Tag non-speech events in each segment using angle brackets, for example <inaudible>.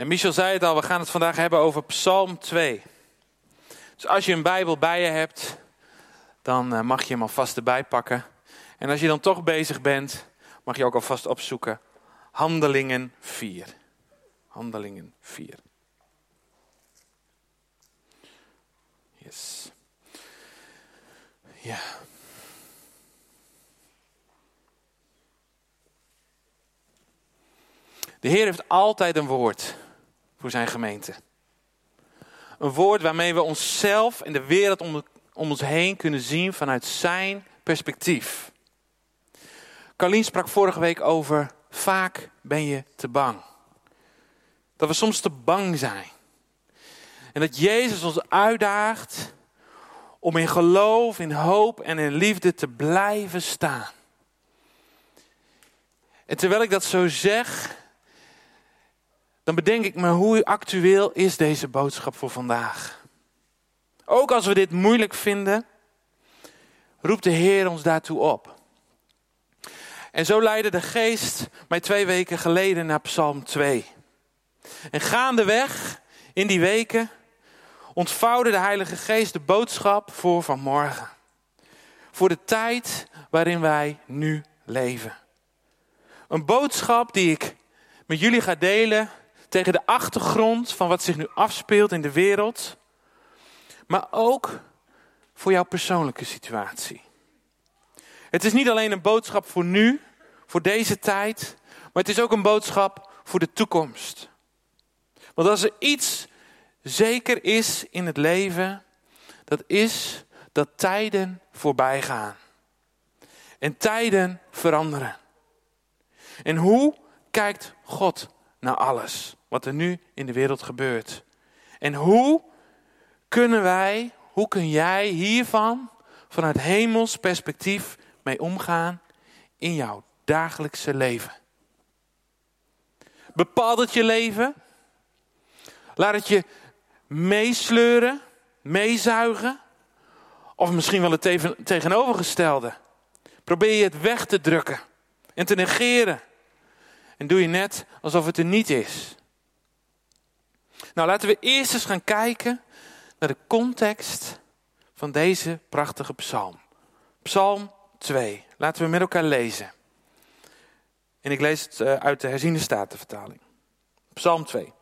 En Michel zei het al, we gaan het vandaag hebben over Psalm 2. Dus als je een Bijbel bij je hebt, dan eh, mag je hem alvast erbij pakken. En als je dan toch bezig bent, mag je ook alvast opzoeken. Handelingen 4. Handelingen 4. Yes. Ja. De Heer heeft altijd een woord voor zijn gemeente. Een woord waarmee we onszelf en de wereld om, ons heen kunnen zien vanuit zijn perspectief. Carlien sprak vorige week over vaak ben je te bang. Dat we soms te bang zijn. En dat Jezus ons uitdaagt om in geloof, in hoop en in liefde te blijven staan. En terwijl ik dat zo zeg, dan bedenk ik me hoe actueel is deze boodschap voor vandaag. Ook als we dit moeilijk vinden, roept de Heer ons daartoe op. En zo leidde de geest mij twee weken geleden naar Psalm 2. En gaandeweg in die weken ontvouwde de Heilige Geest de boodschap voor vanmorgen. Voor de tijd waarin wij nu leven. Een boodschap die ik met jullie ga delen tegen de achtergrond van wat zich nu afspeelt in de wereld. Maar ook voor jouw persoonlijke situatie. Het is niet alleen een boodschap voor nu, voor deze tijd, maar het is ook een boodschap voor de toekomst. Want als er iets zeker is in het leven, dat is dat tijden voorbij gaan. En tijden veranderen. En hoe kijkt God naar alles wat er nu in de wereld gebeurt? En hoe kunnen wij, hoe kun jij hiervan vanuit hemels perspectief mee omgaan in jouw dagelijkse leven? Bepaalt het je leven? Laat het je meesleuren, meezuigen? Of misschien wel het tegenovergestelde. Probeer je het weg te drukken en te negeren. En doe je net alsof het er niet is. Nou, laten we eerst eens gaan kijken naar de context van deze prachtige psalm. Psalm 2. Laten we met elkaar lezen. En ik lees het eh, uit de herziende statenvertaling. Psalm 2.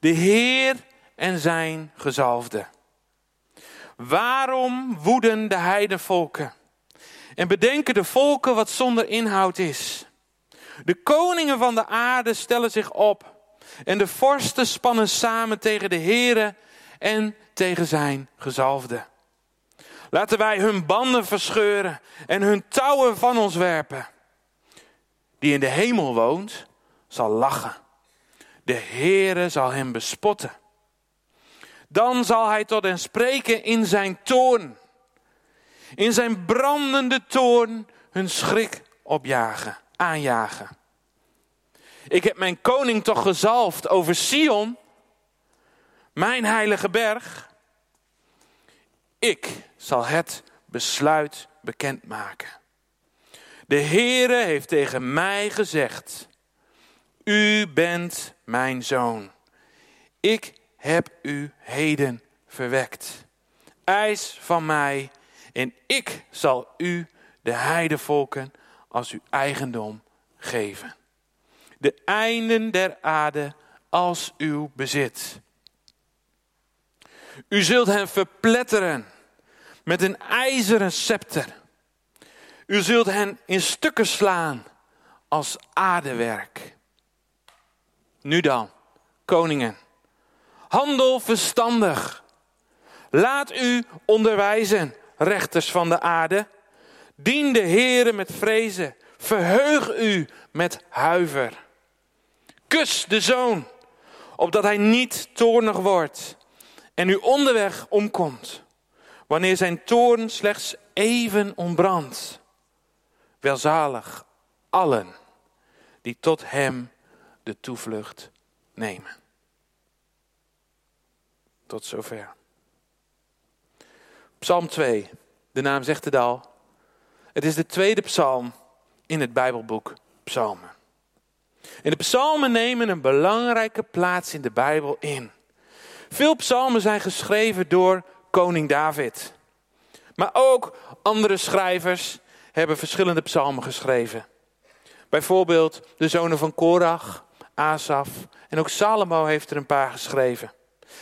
De Heer en zijn gezalfde. Waarom woeden de heidenvolken? En bedenken de volken wat zonder inhoud is. De koningen van de aarde stellen zich op. En de vorsten spannen samen tegen de Heere en tegen zijn gezalfde. Laten wij hun banden verscheuren en hun touwen van ons werpen. Die in de hemel woont, zal lachen. De Heere zal hem bespotten. Dan zal hij tot hen spreken in zijn toorn. In zijn brandende toorn hun schrik opjagen, aanjagen. Ik heb mijn koning toch gezalfd over Sion, mijn heilige berg. Ik zal het besluit bekendmaken. De Heere heeft tegen mij gezegd: U bent mijn zoon. Ik heb u heden verwekt. Eis van mij en ik zal u de heidevolken als uw eigendom geven. De einden der aarde als uw bezit. U zult hen verpletteren met een ijzeren scepter. U zult hen in stukken slaan als aardewerk. Nu dan, koningen, handel verstandig. Laat u onderwijzen, rechters van de aarde. Dien de Heere met vrezen. Verheug u met huiver. Kus de zoon, opdat hij niet toornig wordt en u onderweg omkomt, wanneer zijn toorn slechts even ontbrandt. Welzalig allen die tot hem de toevlucht nemen. Tot zover. Psalm 2, de naam zegt het al. Het is de tweede psalm in het Bijbelboek Psalmen. En de psalmen nemen een belangrijke plaats in de Bijbel in. Veel psalmen zijn geschreven door koning David. Maar ook andere schrijvers hebben verschillende psalmen geschreven. Bijvoorbeeld de zonen van Korach, Asaf en ook Salomo heeft er een paar geschreven.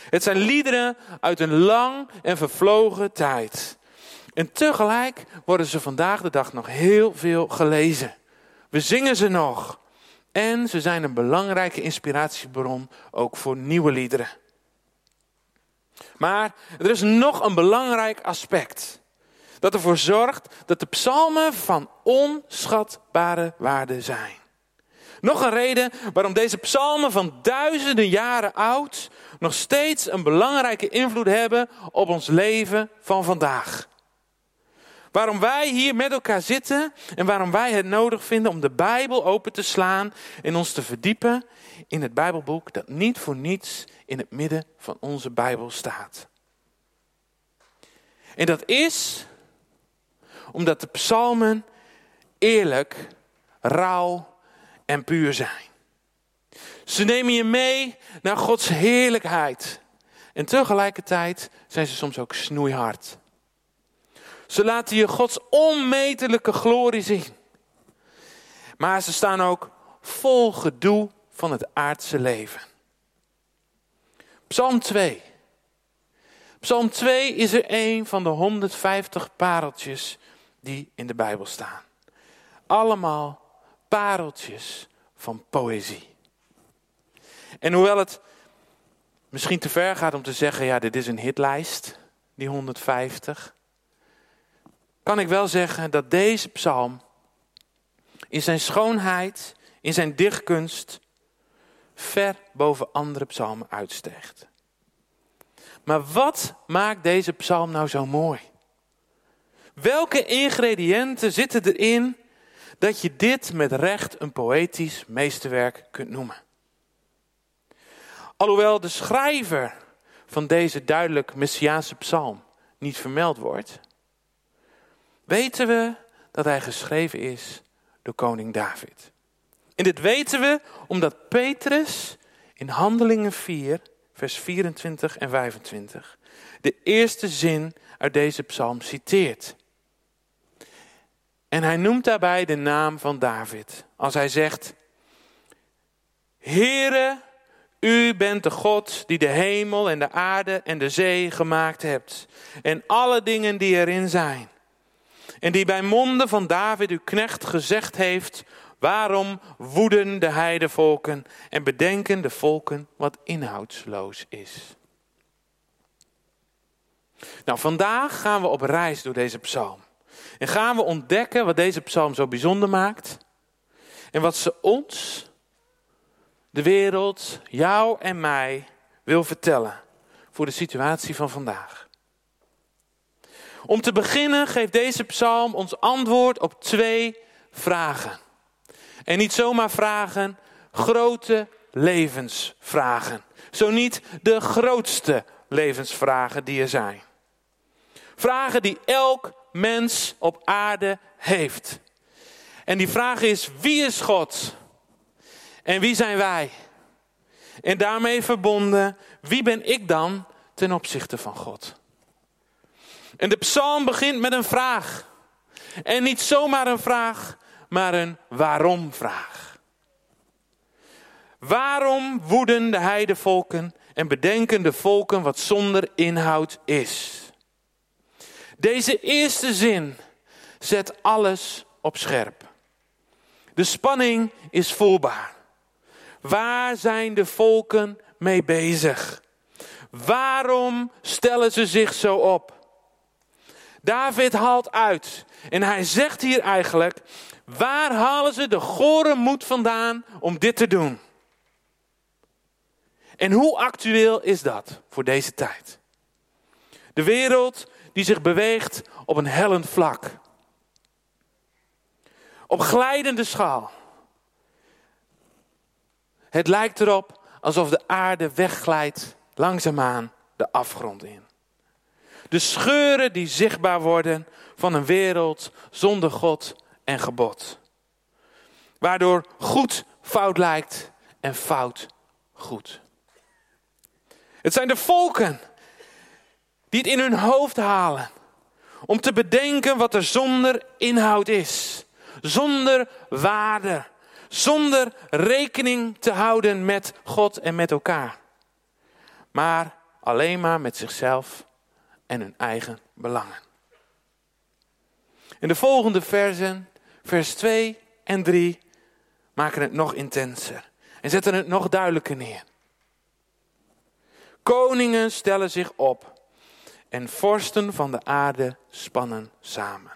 Het zijn liederen uit een lang en vervlogen tijd. En tegelijk worden ze vandaag de dag nog heel veel gelezen. We zingen ze nog. En ze zijn een belangrijke inspiratiebron ook voor nieuwe liederen. Maar er is nog een belangrijk aspect. Dat ervoor zorgt dat de psalmen van onschatbare waarde zijn. Nog een reden waarom deze psalmen van duizenden jaren oud nog steeds een belangrijke invloed hebben op ons leven van vandaag. Waarom wij hier met elkaar zitten en waarom wij het nodig vinden om de Bijbel open te slaan en ons te verdiepen in het Bijbelboek dat niet voor niets in het midden van onze Bijbel staat. En dat is omdat de psalmen eerlijk, rauw en puur zijn. Ze nemen je mee naar Gods heerlijkheid. En tegelijkertijd zijn ze soms ook snoeihard. Ze laten je Gods onmetelijke glorie zien. Maar ze staan ook vol gedoe van het aardse leven. Psalm 2. Psalm 2 is er een van de 150 pareltjes die in de Bijbel staan. Allemaal pareltjes van poëzie. En hoewel het misschien te ver gaat om te zeggen, ja, dit is een hitlijst, die 150, kan ik wel zeggen dat deze psalm in zijn schoonheid, in zijn dichtkunst, ver boven andere psalmen uitsteegt. Maar wat maakt deze psalm nou zo mooi? Welke ingrediënten zitten erin dat je dit met recht een poëtisch meesterwerk kunt noemen? Alhoewel de schrijver van deze duidelijk messiaanse psalm niet vermeld wordt, weten we dat hij geschreven is door koning David. En dit weten we omdat Petrus in Handelingen 4, vers 24 en 25, de eerste zin uit deze psalm citeert. En hij noemt daarbij de naam van David. Als hij zegt, Heere, u bent de God die de hemel en de aarde en de zee gemaakt hebt. En alle dingen die erin zijn. En die bij monden van David uw knecht gezegd heeft, waarom woeden de heidevolken en bedenken de volken wat inhoudsloos is. Nou, vandaag gaan we op reis door deze psalm. En gaan we ontdekken wat deze psalm zo bijzonder maakt. En wat ze ons, de wereld, jou en mij wil vertellen voor de situatie van vandaag. Om te beginnen geeft deze psalm ons antwoord op twee vragen. En niet zomaar vragen, grote levensvragen. Zo niet de grootste levensvragen die er zijn. Vragen die elk mens op aarde heeft. En die vraag is: wie is God? En wie zijn wij? En daarmee verbonden, wie ben ik dan ten opzichte van God? En de psalm begint met een vraag. En niet zomaar een vraag, maar een waarom-vraag. Waarom woeden de heidevolken en bedenken de volken wat zonder inhoud is? Deze eerste zin zet alles op scherp. De spanning is voelbaar. Waar zijn de volken mee bezig? Waarom stellen ze zich zo op? David haalt uit en hij zegt hier eigenlijk: waar halen ze de gore moed vandaan om dit te doen? En hoe actueel is dat voor deze tijd? De wereld die zich beweegt op een hellend vlak. Op glijdende schaal. Het lijkt erop alsof de aarde wegglijdt langzaamaan de afgrond in. De scheuren die zichtbaar worden van een wereld zonder God en gebod. Waardoor goed fout lijkt en fout goed. Het zijn de volken die het in hun hoofd halen om te bedenken wat er zonder inhoud is, zonder waarde, zonder rekening te houden met God en met elkaar, maar alleen maar met zichzelf en hun eigen belangen. In de volgende versen, vers 2 en 3, maken het nog intenser en zetten het nog duidelijker neer. Koningen stellen zich op en vorsten van de aarde spannen samen.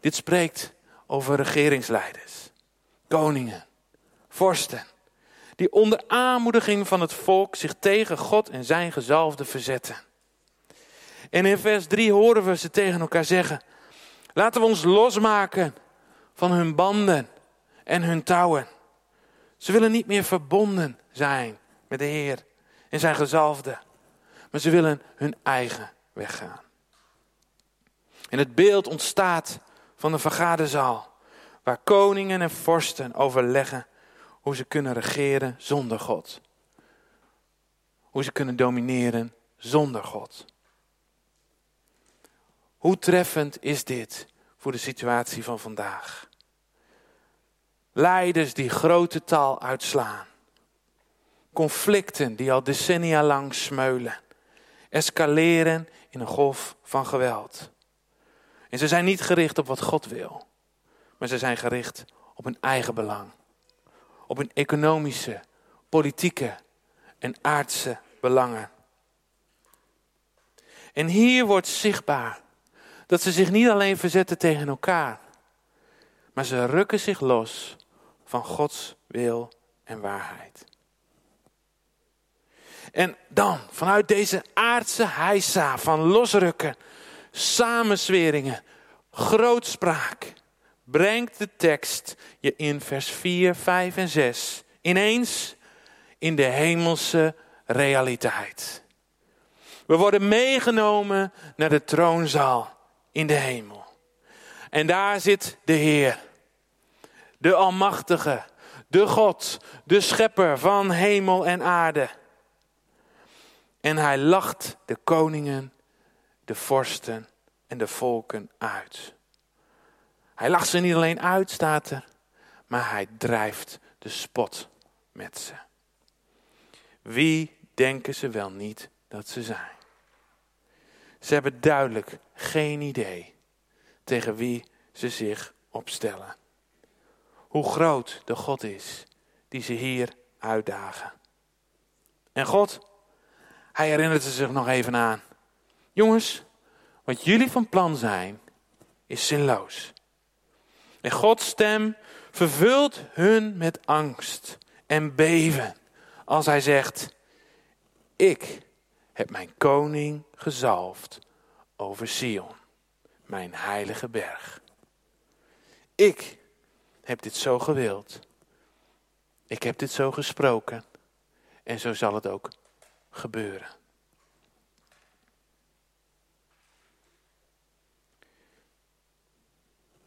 Dit spreekt over regeringsleiders, koningen, vorsten, die onder aanmoediging van het volk zich tegen God en zijn gezalfde verzetten. En in vers 3 horen we ze tegen elkaar zeggen: Laten we ons losmaken van hun banden en hun touwen. Ze willen niet meer verbonden zijn met de Heer en zijn gezalfde. Maar ze willen hun eigen weg gaan. En het beeld ontstaat van een vergaderzaal. Waar koningen en vorsten overleggen hoe ze kunnen regeren zonder God. Hoe ze kunnen domineren zonder God. Hoe treffend is dit voor de situatie van vandaag? Leiders die grote taal uitslaan. Conflicten die al decennia lang smeulen. Escaleren in een golf van geweld. En ze zijn niet gericht op wat God wil. Maar ze zijn gericht op hun eigen belang. Op hun economische, politieke en aardse belangen. En hier wordt zichtbaar dat ze zich niet alleen verzetten tegen elkaar, maar ze rukken zich los van Gods wil en waarheid. En dan, vanuit deze aardse heisa van losrukken, samensweringen, grootspraak, brengt de tekst je in vers 4, 5 en 6 ineens in de hemelse realiteit. We worden meegenomen naar de troonzaal in de hemel. En daar zit de Heer, de Almachtige, de God, de Schepper van hemel en aarde. En hij lacht de koningen, de vorsten en de volken uit. Hij lacht ze niet alleen uit, staat er, maar hij drijft de spot met ze. Wie denken ze wel niet dat ze zijn? Ze hebben duidelijk geen idee tegen wie ze zich opstellen. Hoe groot de God is die ze hier uitdagen. En God, hij herinnert ze zich nog even aan. Jongens, wat jullie van plan zijn, is zinloos. En Gods stem vervult hun met angst en beven als hij zegt: Ik heb mijn koning gezalfd over Sion, mijn heilige berg. Ik heb dit zo gewild. Ik heb dit zo gesproken. En zo zal het ook gebeuren.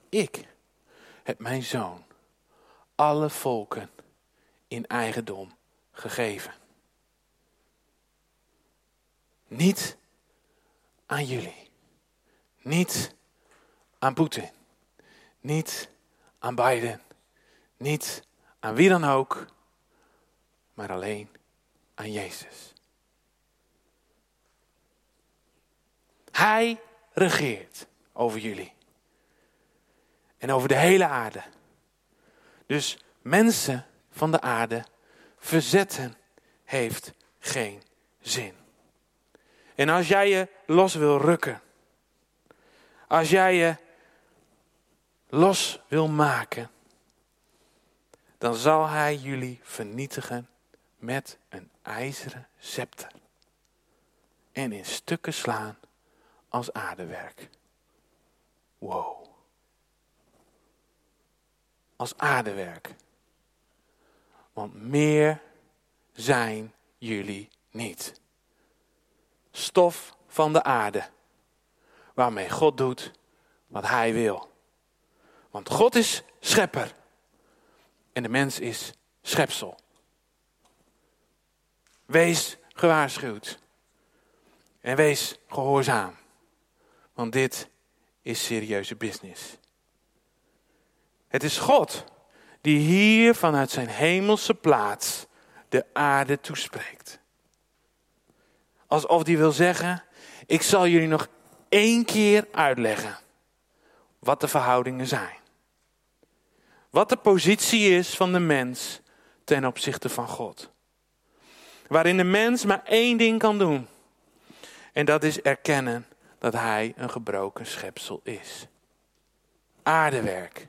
Ik heb mijn zoon alle volken in eigendom gegeven. Niet aan jullie. Niet aan Poetin. Niet aan Biden. Niet aan wie dan ook. Maar alleen aan Jezus. Hij regeert over jullie. En over de hele aarde. Dus mensen van de aarde verzetten heeft geen zin. En als jij je los wil rukken, als jij je los wil maken, dan zal hij jullie vernietigen met een ijzeren scepter en in stukken slaan als aardewerk. Wow. Als aardewerk. Want meer zijn jullie niet stof van de aarde. Waarmee God doet wat hij wil. Want God is schepper. En de mens is schepsel. Wees gewaarschuwd. En wees gehoorzaam. Want dit is serieuze business. Het is God die hier vanuit zijn hemelse plaats de aarde toespreekt. Alsof die wil zeggen: Ik zal jullie nog één keer uitleggen wat de verhoudingen zijn. Wat de positie is van de mens ten opzichte van God. Waarin de mens maar één ding kan doen. En dat is erkennen dat hij een gebroken schepsel is. Aardewerk,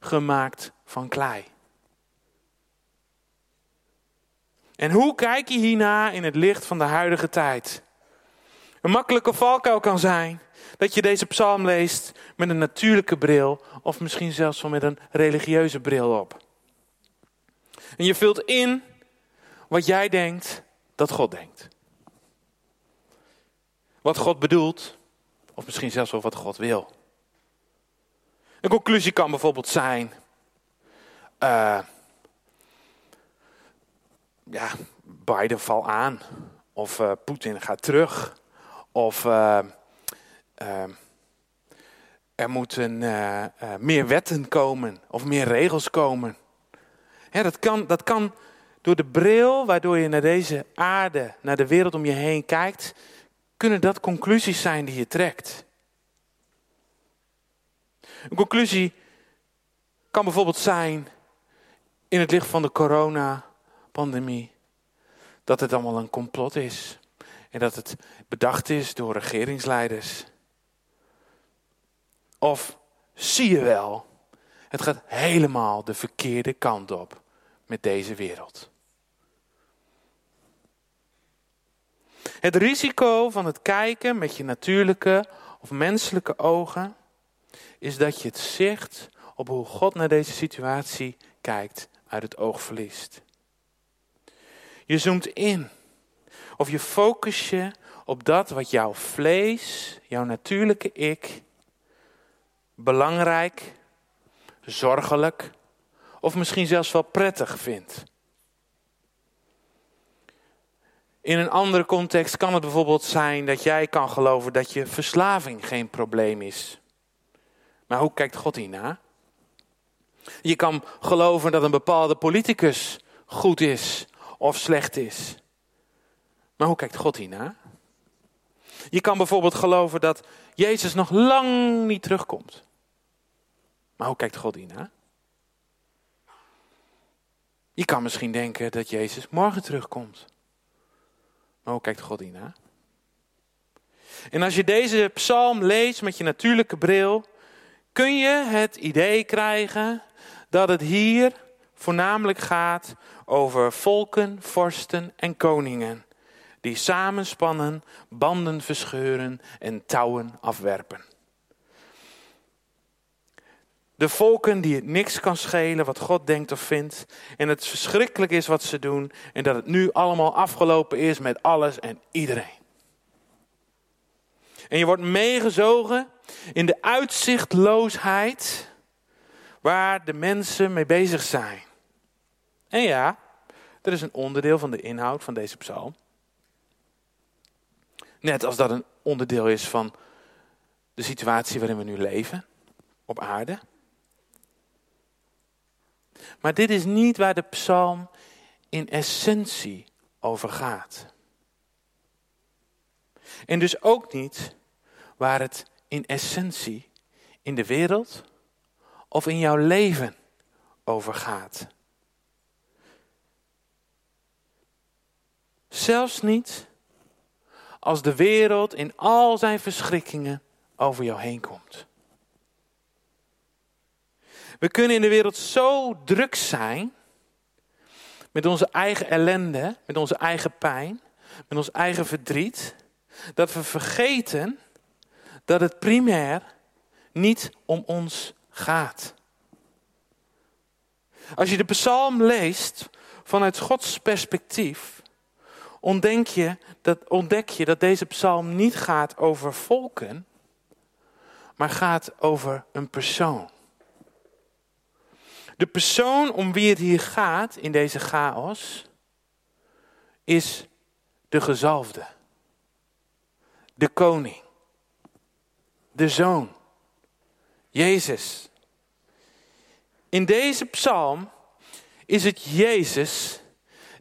gemaakt van klei. En hoe kijk je hierna in het licht van de huidige tijd? Een makkelijke valkuil kan zijn dat je deze psalm leest met een natuurlijke bril of misschien zelfs wel met een religieuze bril op. En je vult in wat jij denkt dat God denkt. Wat God bedoelt, of misschien zelfs wel wat God wil. Een conclusie kan bijvoorbeeld zijn: uh, ja, Biden valt aan, of uh, Poetin gaat terug, of uh, er moeten meer wetten komen, of meer regels komen. Ja, dat, kan, dat kan door de bril waardoor je naar deze aarde, naar de wereld om je heen kijkt, kunnen dat conclusies zijn die je trekt. Een conclusie kan bijvoorbeeld zijn, in het licht van de coronapandemie, dat het allemaal een complot is. En dat het bedacht is door regeringsleiders. Of zie je wel, het gaat helemaal de verkeerde kant op met deze wereld. Het risico van het kijken met je natuurlijke of menselijke ogen is dat je het zicht op hoe God naar deze situatie kijkt uit het oog verliest. Je zoomt in of je focus je op dat wat jouw vlees, jouw natuurlijke ik, belangrijk, zorgelijk of misschien zelfs wel prettig vindt. In een andere context kan het bijvoorbeeld zijn dat jij kan geloven dat je verslaving geen probleem is. Maar hoe kijkt God hierna? Je kan geloven dat een bepaalde politicus goed is of slecht is. Maar hoe kijkt God hierna? Je kan bijvoorbeeld geloven dat Jezus nog lang niet terugkomt. Maar hoe kijkt God hierna? Je kan misschien denken dat Jezus morgen terugkomt. Maar hoe kijkt God hierna? En als je deze psalm leest met je natuurlijke bril, kun je het idee krijgen dat het hier voornamelijk gaat over volken, vorsten en koningen, die samenspannen, banden verscheuren en touwen afwerpen. De volken die het niks kan schelen wat God denkt of vindt. En het verschrikkelijk is wat ze doen. En dat het nu allemaal afgelopen is met alles en iedereen. En je wordt meegezogen in de uitzichtloosheid waar de mensen mee bezig zijn. En ja, dat is een onderdeel van de inhoud van deze psalm. Net als dat een onderdeel is van de situatie waarin we nu leven op aarde. Maar dit is niet waar de psalm in essentie over gaat. En dus ook niet waar het in essentie in de wereld of in jouw leven over gaat. Zelfs niet als de wereld in al zijn verschrikkingen over jou heen komt. We kunnen in de wereld zo druk zijn met onze eigen ellende, met onze eigen pijn, met ons eigen verdriet, dat we vergeten dat het primair niet om ons gaat. Als je de psalm leest vanuit Gods perspectief, ontdek je dat, ontdek je dat deze psalm niet gaat over volken, maar gaat over een persoon. De persoon om wie het hier gaat in deze chaos is de gezalfde, de koning, de zoon, Jezus. In deze psalm is het Jezus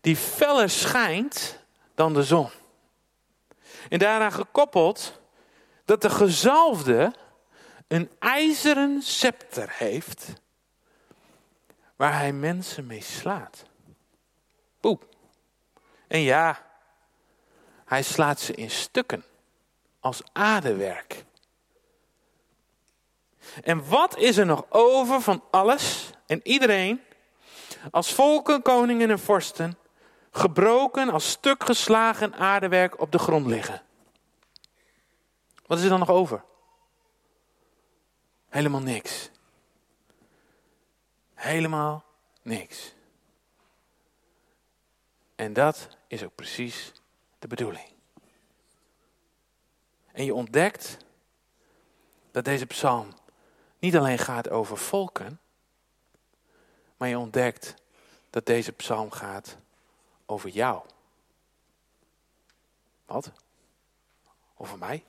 die feller schijnt dan de zon. En daaraan gekoppeld dat de gezalfde een ijzeren scepter heeft waar hij mensen mee slaat. Poeh. En ja, hij slaat ze in stukken als aardewerk. En wat is er nog over van alles en iedereen als volken, koningen en vorsten gebroken als stuk geslagen aardewerk op de grond liggen? Wat is er dan nog over? Helemaal niks. Helemaal niks. En dat is ook precies de bedoeling. En je ontdekt dat deze psalm niet alleen gaat over volken, maar je ontdekt dat deze psalm gaat over jou. Wat? Over mij?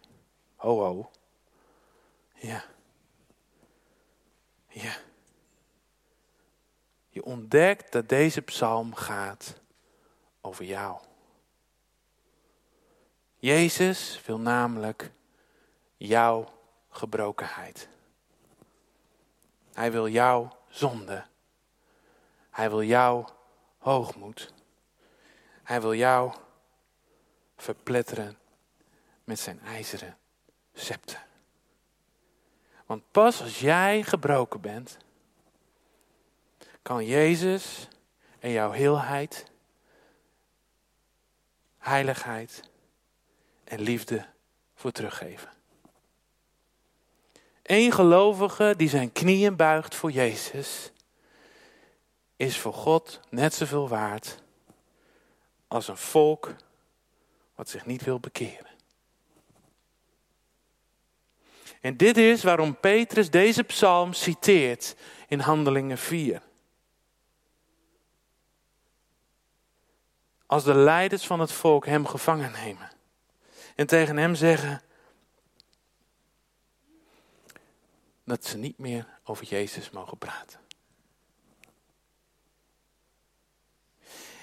Ho, ho. Ja. Ja. Je ontdekt dat deze psalm gaat over jou. Jezus wil namelijk jouw gebrokenheid. Hij wil jouw zonde. Hij wil jouw hoogmoed. Hij wil jou verpletteren met zijn ijzeren scepter. Want pas als jij gebroken bent, kan Jezus en jouw heelheid, heiligheid en liefde voor teruggeven. Eén gelovige die zijn knieën buigt voor Jezus, is voor God net zoveel waard als een volk wat zich niet wil bekeren. En dit is waarom Petrus deze psalm citeert in Handelingen 4. Als de leiders van het volk hem gevangen nemen en tegen hem zeggen dat ze niet meer over Jezus mogen praten.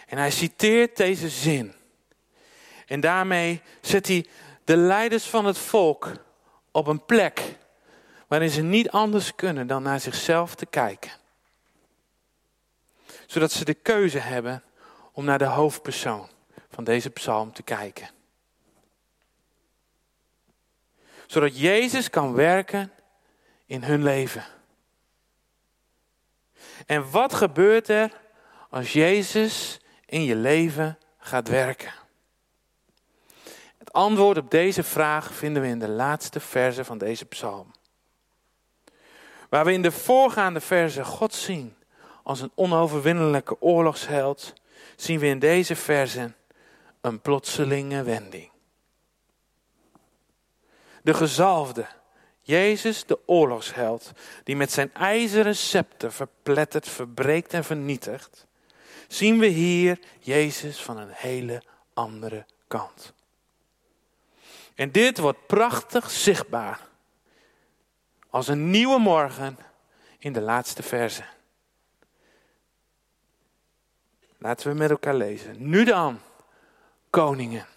En hij citeert deze zin. En daarmee zet hij de leiders van het volk op een plek waarin ze niet anders kunnen dan naar zichzelf te kijken. Zodat ze de keuze hebben om naar de hoofdpersoon van deze psalm te kijken. Zodat Jezus kan werken in hun leven. En wat gebeurt er als Jezus in je leven gaat werken? Het antwoord op deze vraag vinden we in de laatste verse van deze psalm. Waar we in de voorgaande verse God zien als een onoverwinnelijke oorlogsheld, zien we in deze verse een plotselinge wending. De gezalfde, Jezus de oorlogsheld, die met zijn ijzeren scepter verplettert, verbreekt en vernietigt, zien we hier Jezus van een hele andere kant. En dit wordt prachtig zichtbaar als een nieuwe morgen in de laatste verse. Laten we met elkaar lezen. Nu dan, koningen,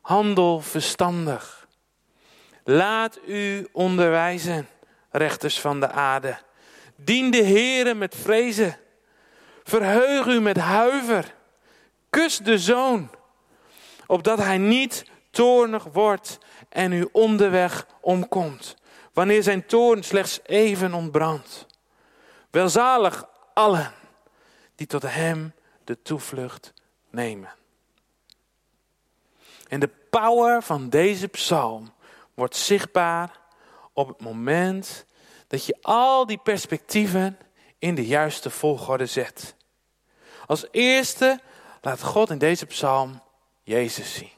handel verstandig. Laat u onderwijzen, rechters van de aarde. Dien de Heere met vrezen. Verheug u met huiver. Kus de zoon, opdat hij niet toornig wordt en u onderweg omkomt, wanneer zijn toorn slechts even ontbrandt. Welzalig allen die tot hem de toevlucht nemen. En de power van deze psalm wordt zichtbaar op het moment dat je al die perspectieven in de juiste volgorde zet. Als eerste laat God in deze psalm Jezus zien.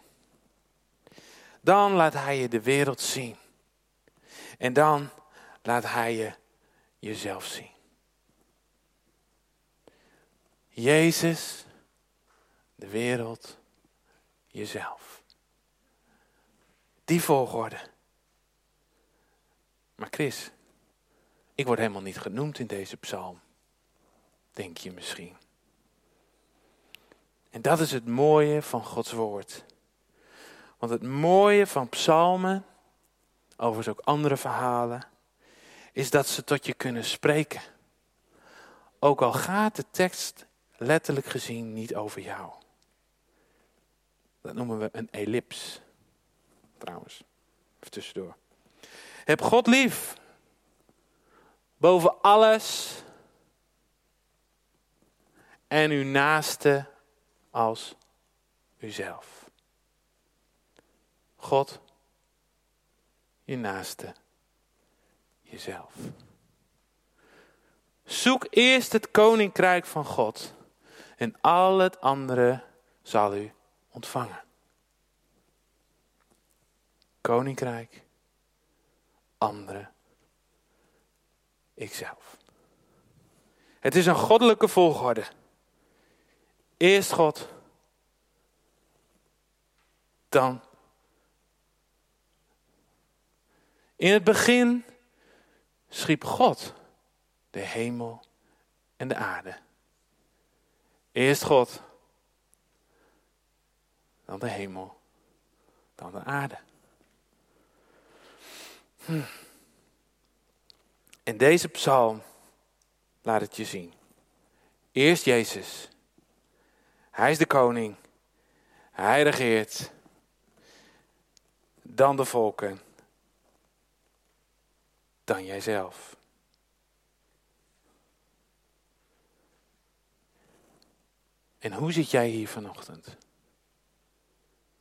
Dan laat hij je de wereld zien. En dan laat hij je jezelf zien. Jezus, de wereld, jezelf. Die volgorde. Maar Chris, ik word helemaal niet genoemd in deze psalm. Denk je misschien. En dat is het mooie van Gods woord. Want het mooie van psalmen, overigens ook andere verhalen, is dat ze tot je kunnen spreken. Ook al gaat de tekst letterlijk gezien niet over jou. Dat noemen we een ellips. Trouwens, even tussendoor. Heb God lief. Boven alles. En uw naaste als uzelf. God, je naaste, jezelf. Zoek eerst het koninkrijk van God en al het andere zal u ontvangen. Koninkrijk, andere, ikzelf. Het is een goddelijke volgorde. Eerst God, dan. In het begin schiep God de hemel en de aarde. Eerst God, dan de hemel, dan de aarde. In deze psalm laat het je zien. Eerst Jezus. Hij is de koning. Hij regeert. Dan de volken. Dan jijzelf. En hoe zit jij hier vanochtend?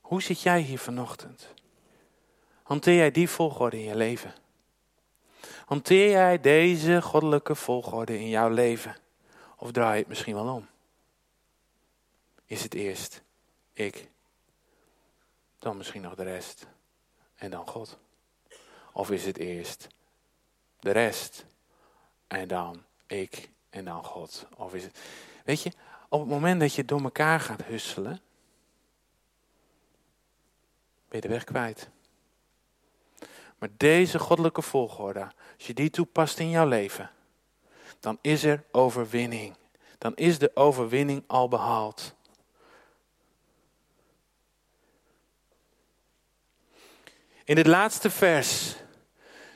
Hoe zit jij hier vanochtend? Hanteer jij die volgorde in je leven? Hanteer jij deze goddelijke volgorde in jouw leven? Of draai je het misschien wel om? Is het eerst ik, dan misschien nog de rest en dan God? Of is het eerst de rest en dan ik en dan God? Of is het, weet je, op het moment dat je door elkaar gaat husselen, ben je de weg kwijt. Maar deze goddelijke volgorde, als je die toepast in jouw leven, dan is er overwinning. Dan is de overwinning al behaald. In het laatste vers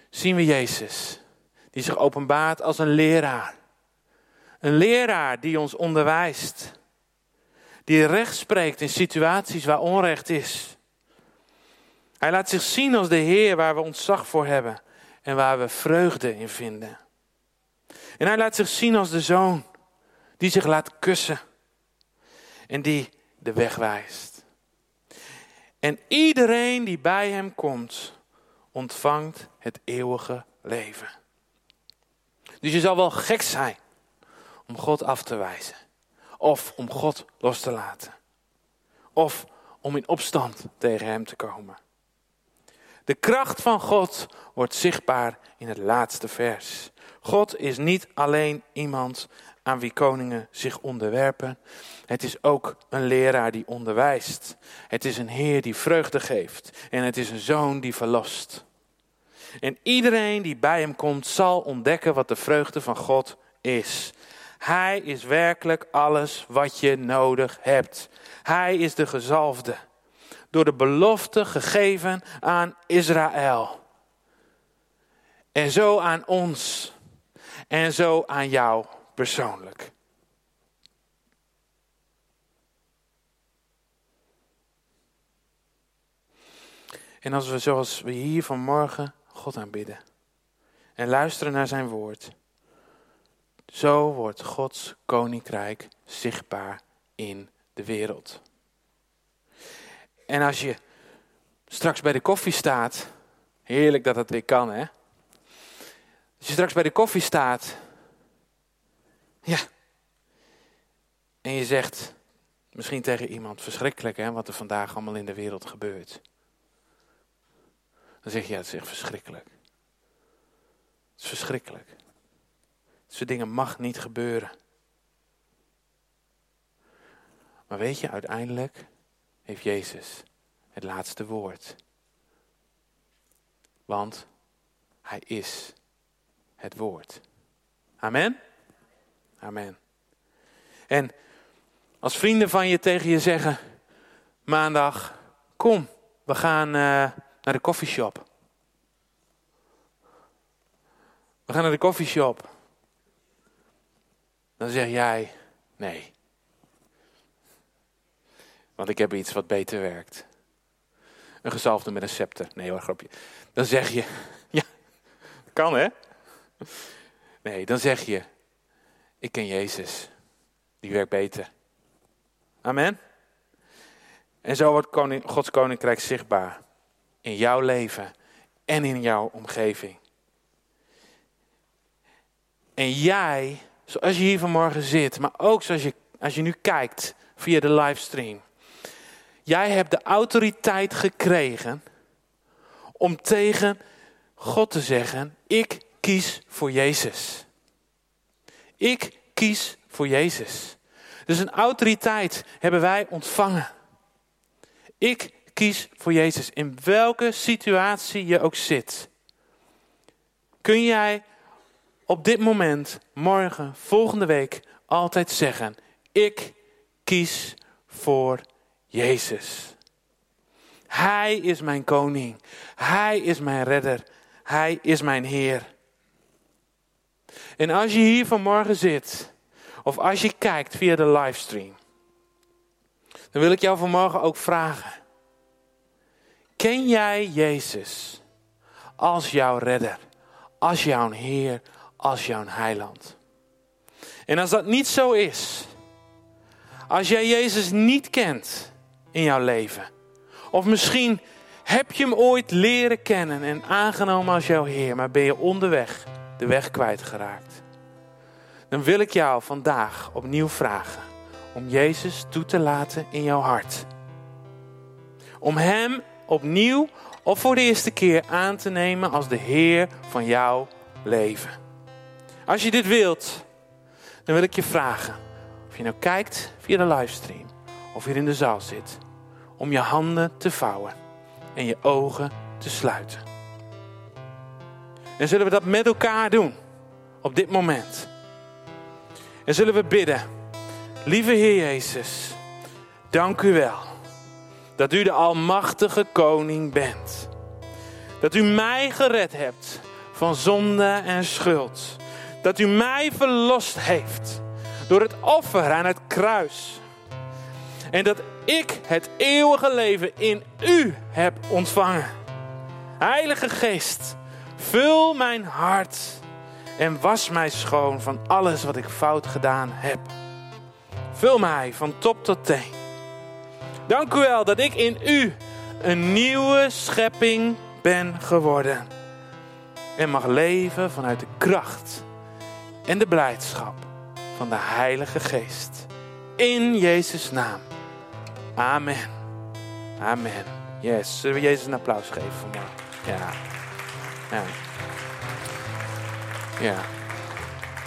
zien we Jezus, die zich openbaart als een leraar. Een leraar die ons onderwijst. Die recht spreekt in situaties waar onrecht is. Hij laat zich zien als de Heer waar we ontzag voor hebben en waar we vreugde in vinden. En hij laat zich zien als de zoon die zich laat kussen en die de weg wijst. En iedereen die bij hem komt, ontvangt het eeuwige leven. Dus je zal wel gek zijn om God af te wijzen. Of om God los te laten. Of om in opstand tegen Hem te komen. De kracht van God wordt zichtbaar in het laatste vers. God is niet alleen iemand aan wie koningen zich onderwerpen. Het is ook een leraar die onderwijst. Het is een Heer die vreugde geeft. En het is een zoon die verlost. En iedereen die bij hem komt zal ontdekken wat de vreugde van God is. Hij is werkelijk alles wat je nodig hebt. Hij is de gezalfde. Door de belofte gegeven aan Israël. En zo aan ons. En zo aan jou persoonlijk. En als we zoals we hier vanmorgen God aanbidden en luisteren naar zijn woord, zo wordt Gods koninkrijk zichtbaar in de wereld. En als je straks bij de koffie staat, heerlijk dat dat weer kan hè. Als je straks bij de koffie staat, ja, en je zegt misschien tegen iemand verschrikkelijk hè, wat er vandaag allemaal in de wereld gebeurt. Dan zeg je ja, het is echt verschrikkelijk. Het is verschrikkelijk. Soort dingen mag niet gebeuren. Maar weet je, uiteindelijk heeft Jezus het laatste woord. Want hij is het woord. Amen? Amen. En als vrienden van je tegen je zeggen, maandag, kom, we gaan uh, naar de koffieshop. We gaan naar de koffieshop. Dan zeg jij, nee. Want ik heb iets wat beter werkt. Een gezalfde met een scepter. Nee hoor, grapje. Dan zeg je, <laughs> ja, kan hè? Nee, dan zeg je, ik ken Jezus. Die werkt beter. Amen. En zo wordt koning, Gods koninkrijk zichtbaar in jouw leven en in jouw omgeving. En jij, zoals je hier vanmorgen zit, maar ook zoals je, als je nu kijkt via de livestream. Jij hebt de autoriteit gekregen om tegen God te zeggen: Ik kies voor Jezus. Ik kies voor Jezus. Dus een autoriteit hebben wij ontvangen. Ik kies voor Jezus. In welke situatie je ook zit. Kun jij op dit moment, morgen, volgende week altijd zeggen: Ik kies voor Jezus. Hij is mijn koning. Hij is mijn redder. Hij is mijn Heer. En als je hier vanmorgen zit, of als je kijkt via de livestream, dan wil ik jou vanmorgen ook vragen. Ken jij Jezus als jouw redder, als jouw Heer, als jouw heiland? En als dat niet zo is, als jij Jezus niet kent in jouw leven, of misschien heb je hem ooit leren kennen en aangenomen als jouw Heer, maar ben je onderweg de weg kwijtgeraakt. Dan wil ik jou vandaag opnieuw vragen om Jezus toe te laten in jouw hart. Om Hem opnieuw of voor de eerste keer aan te nemen als de Heer van jouw leven. Als je dit wilt, dan wil ik je vragen, of je nou kijkt via de livestream of hier in de zaal zit, om je handen te vouwen en je ogen te sluiten. En zullen we dat met elkaar doen op dit moment. En zullen we bidden, lieve Heer Jezus, dank u wel dat u de Almachtige Koning bent. Dat u mij gered hebt van zonde en schuld. Dat u mij verlost heeft door het offer aan het kruis. En dat ik het eeuwige leven in u heb ontvangen. Heilige Geest, vul mijn hart en was mij schoon van alles wat ik fout gedaan heb. Vul mij van top tot teen. Dank u wel dat ik in u een nieuwe schepping ben geworden. En mag leven vanuit de kracht en de blijdschap van de Heilige Geest. In Jezus' naam. Amen. Amen. Yes. Zullen we Jezus een applaus geven vandaag? Ja. Ja. Ja.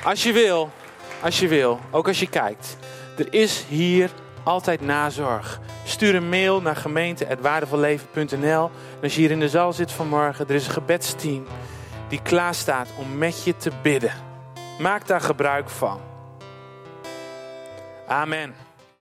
Als je wil, als je wil, ook als je kijkt, er is hier altijd nazorg. Stuur een mail naar gemeente.waardevolleven.nl. En als je hier in de zaal zit vanmorgen, er is een gebedsteam die klaar staat om met je te bidden. Maak daar gebruik van. Amen.